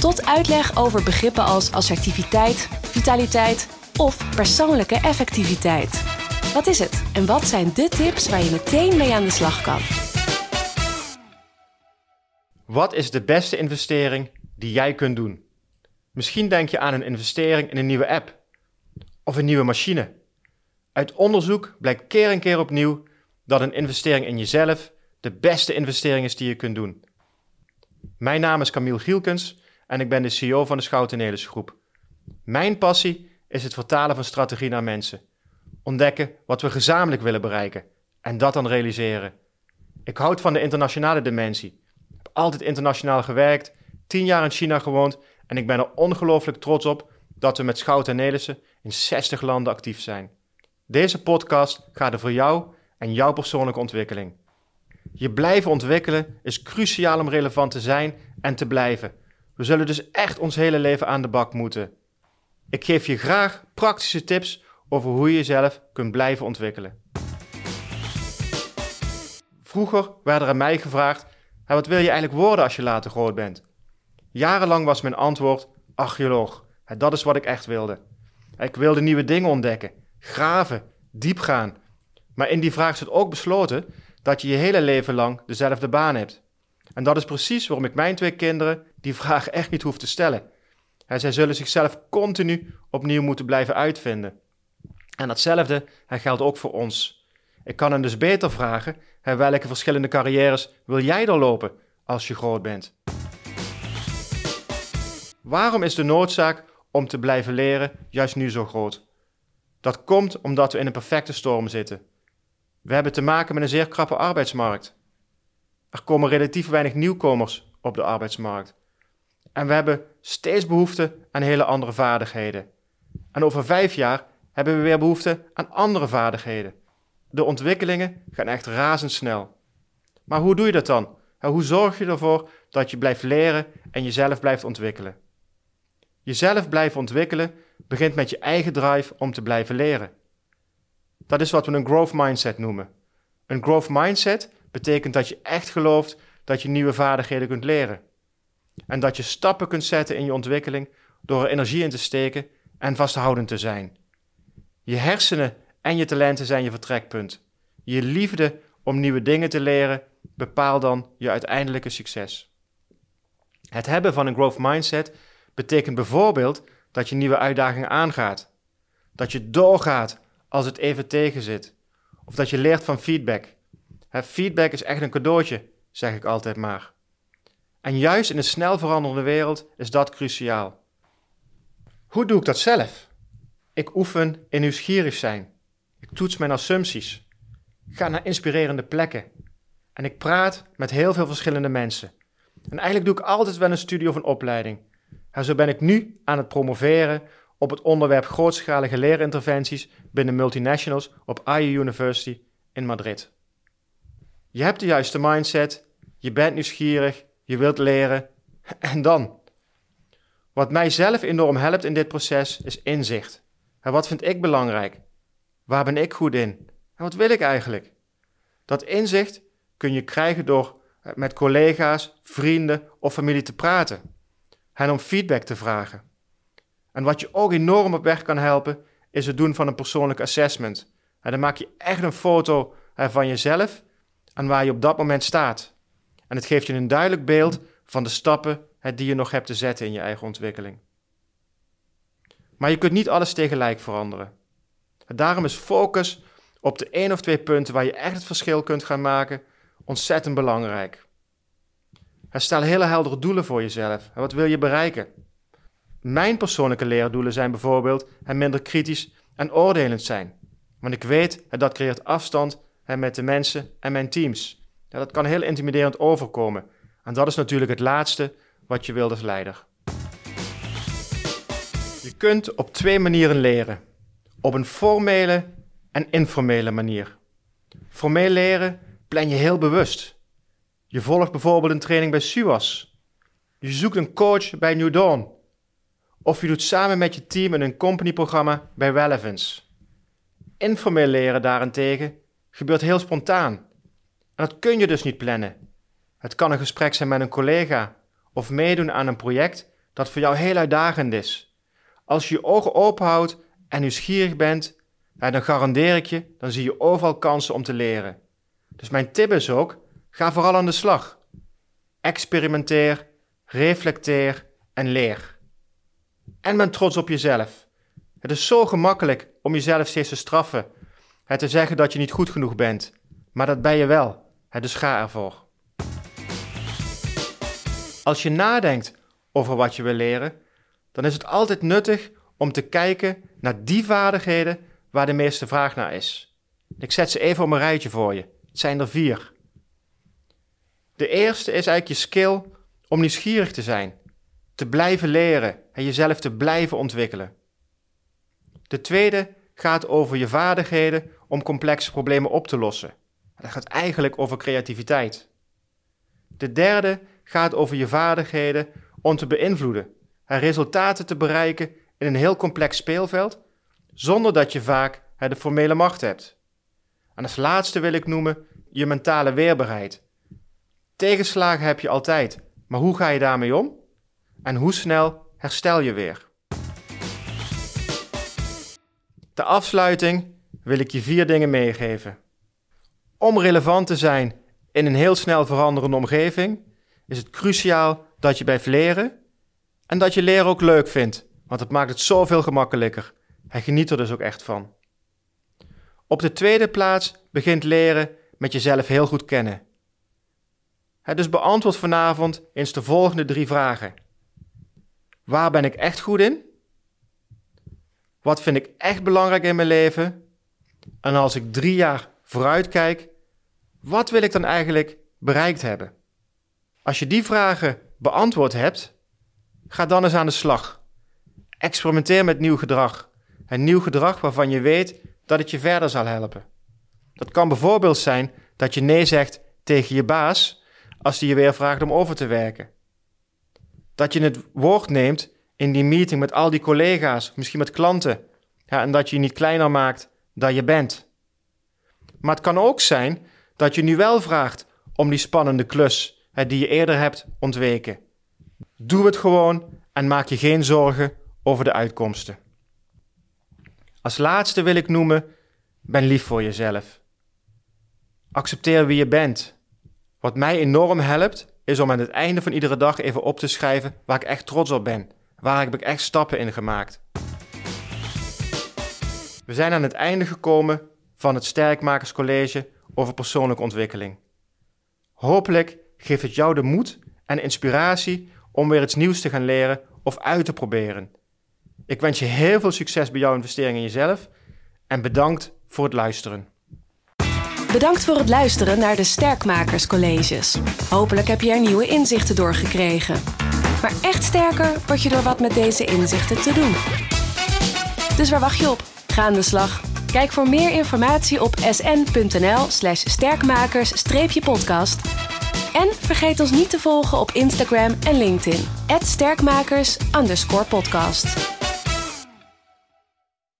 tot uitleg over begrippen als assertiviteit, vitaliteit of persoonlijke effectiviteit. Wat is het en wat zijn de tips waar je meteen mee aan de slag kan? Wat is de beste investering die jij kunt doen? Misschien denk je aan een investering in een nieuwe app of een nieuwe machine. Uit onderzoek blijkt keer en keer opnieuw dat een investering in jezelf de beste investering is die je kunt doen. Mijn naam is Camille Gielkens en ik ben de CEO van de Schouten Groep. Mijn passie is het vertalen van strategie naar mensen. Ontdekken wat we gezamenlijk willen bereiken en dat dan realiseren. Ik houd van de internationale dimensie. Ik heb altijd internationaal gewerkt, tien jaar in China gewoond en ik ben er ongelooflijk trots op dat we met Schouten Nelissen in 60 landen actief zijn. Deze podcast gaat er voor jou en jouw persoonlijke ontwikkeling. Je blijven ontwikkelen is cruciaal om relevant te zijn en te blijven. We zullen dus echt ons hele leven aan de bak moeten. Ik geef je graag praktische tips over hoe je jezelf kunt blijven ontwikkelen. Vroeger werd er aan mij gevraagd: wat wil je eigenlijk worden als je later groot bent? Jarenlang was mijn antwoord: archeoloog. Dat is wat ik echt wilde. Ik wilde nieuwe dingen ontdekken, graven, diep gaan. Maar in die vraag zit ook besloten dat je je hele leven lang dezelfde baan hebt. En dat is precies waarom ik mijn twee kinderen die vraag echt niet hoef te stellen. En zij zullen zichzelf continu opnieuw moeten blijven uitvinden. En datzelfde geldt ook voor ons. Ik kan hen dus beter vragen: welke verschillende carrières wil jij er lopen als je groot bent? Waarom is de noodzaak om te blijven leren juist nu zo groot? Dat komt omdat we in een perfecte storm zitten. We hebben te maken met een zeer krappe arbeidsmarkt. Er komen relatief weinig nieuwkomers op de arbeidsmarkt. En we hebben steeds behoefte aan hele andere vaardigheden. En over vijf jaar hebben we weer behoefte aan andere vaardigheden. De ontwikkelingen gaan echt razendsnel. Maar hoe doe je dat dan? Hoe zorg je ervoor dat je blijft leren en jezelf blijft ontwikkelen? Jezelf blijven ontwikkelen begint met je eigen drive om te blijven leren. Dat is wat we een growth mindset noemen. Een growth mindset betekent dat je echt gelooft dat je nieuwe vaardigheden kunt leren. En dat je stappen kunt zetten in je ontwikkeling door er energie in te steken en vasthoudend te zijn. Je hersenen en je talenten zijn je vertrekpunt. Je liefde om nieuwe dingen te leren bepaalt dan je uiteindelijke succes. Het hebben van een growth mindset betekent bijvoorbeeld dat je nieuwe uitdagingen aangaat. Dat je doorgaat als het even tegenzit. Of dat je leert van feedback. feedback is echt een cadeautje, zeg ik altijd maar. En juist in een snel veranderende wereld is dat cruciaal. Hoe doe ik dat zelf? Ik oefen in nieuwsgierig zijn. Ik toets mijn assumpties. Ik ga naar inspirerende plekken. En ik praat met heel veel verschillende mensen. En eigenlijk doe ik altijd wel een studie of een opleiding. En zo ben ik nu aan het promoveren op het onderwerp grootschalige leerinterventies binnen multinationals op IU University in Madrid. Je hebt de juiste mindset, je bent nieuwsgierig, je wilt leren en dan? Wat mij zelf enorm helpt in dit proces is inzicht. En wat vind ik belangrijk? Waar ben ik goed in? En wat wil ik eigenlijk? Dat inzicht kun je krijgen door eh, met collega's, vrienden of familie te praten. En om feedback te vragen. En wat je ook enorm op weg kan helpen, is het doen van een persoonlijk assessment. En dan maak je echt een foto van jezelf en waar je op dat moment staat. En het geeft je een duidelijk beeld van de stappen die je nog hebt te zetten in je eigen ontwikkeling. Maar je kunt niet alles tegelijk veranderen. Daarom is focus op de één of twee punten waar je echt het verschil kunt gaan maken ontzettend belangrijk. Stel hele heldere doelen voor jezelf. Wat wil je bereiken? Mijn persoonlijke leerdoelen zijn bijvoorbeeld minder kritisch en oordelend zijn. Want ik weet dat creëert afstand met de mensen en mijn teams. Dat kan heel intimiderend overkomen. En dat is natuurlijk het laatste wat je wilt als leider. Je kunt op twee manieren leren. Op een formele en informele manier. Formeel leren plan je heel bewust. Je volgt bijvoorbeeld een training bij SUAS. Je zoekt een coach bij New Dawn. Of je doet samen met je team een company-programma bij Relevance. Informeel leren daarentegen gebeurt heel spontaan. En dat kun je dus niet plannen. Het kan een gesprek zijn met een collega of meedoen aan een project dat voor jou heel uitdagend is. Als je je ogen open houdt en nieuwsgierig bent, dan garandeer ik je, dan zie je overal kansen om te leren. Dus mijn tip is ook, ga vooral aan de slag. Experimenteer, reflecteer en leer. En ben trots op jezelf. Het is zo gemakkelijk om jezelf steeds te straffen. Het te zeggen dat je niet goed genoeg bent. Maar dat ben je wel. Dus ga ervoor. Als je nadenkt over wat je wil leren, dan is het altijd nuttig om te kijken naar die vaardigheden waar de meeste vraag naar is. Ik zet ze even op een rijtje voor je. Het zijn er vier. De eerste is eigenlijk je skill om nieuwsgierig te zijn, te blijven leren en jezelf te blijven ontwikkelen. De tweede gaat over je vaardigheden om complexe problemen op te lossen. Dat gaat eigenlijk over creativiteit. De derde gaat over je vaardigheden om te beïnvloeden en resultaten te bereiken in een heel complex speelveld, zonder dat je vaak de formele macht hebt. En als laatste wil ik noemen je mentale weerbaarheid. Tegenslagen heb je altijd, maar hoe ga je daarmee om? En hoe snel herstel je weer? De afsluiting wil ik je vier dingen meegeven. Om relevant te zijn in een heel snel veranderende omgeving, is het cruciaal dat je blijft leren en dat je leren ook leuk vindt, want het maakt het zoveel gemakkelijker. Hij geniet er dus ook echt van. Op de tweede plaats begint leren met jezelf heel goed kennen. dus beantwoord vanavond eens de volgende drie vragen. Waar ben ik echt goed in? Wat vind ik echt belangrijk in mijn leven? En als ik drie jaar vooruit kijk, wat wil ik dan eigenlijk bereikt hebben? Als je die vragen beantwoord hebt, ga dan eens aan de slag. Experimenteer met nieuw gedrag. Een nieuw gedrag waarvan je weet dat het je verder zal helpen. Dat kan bijvoorbeeld zijn dat je nee zegt tegen je baas als die je weer vraagt om over te werken. Dat je het woord neemt in die meeting met al die collega's, misschien met klanten, ja, en dat je je niet kleiner maakt dan je bent. Maar het kan ook zijn dat je nu wel vraagt om die spannende klus die je eerder hebt ontweken. Doe het gewoon en maak je geen zorgen over de uitkomsten. Als laatste wil ik noemen: ben lief voor jezelf. Accepteer wie je bent. Wat mij enorm helpt, is om aan het einde van iedere dag even op te schrijven waar ik echt trots op ben. Waar heb ik echt stappen in gemaakt. We zijn aan het einde gekomen van het Sterkmakerscollege persoonlijke ontwikkeling. Hopelijk geeft het jou de moed en inspiratie om weer iets nieuws te gaan leren of uit te proberen. Ik wens je heel veel succes bij jouw investering in jezelf en bedankt voor het luisteren. Bedankt voor het luisteren naar de Sterkmakers Colleges. Hopelijk heb je er nieuwe inzichten door gekregen. Maar echt sterker word je door wat met deze inzichten te doen. Dus waar wacht je op? Ga aan de slag. Kijk voor meer informatie op sn.nl/slash sterkmakers-podcast. En vergeet ons niet te volgen op Instagram en LinkedIn. @sterkmakers_podcast.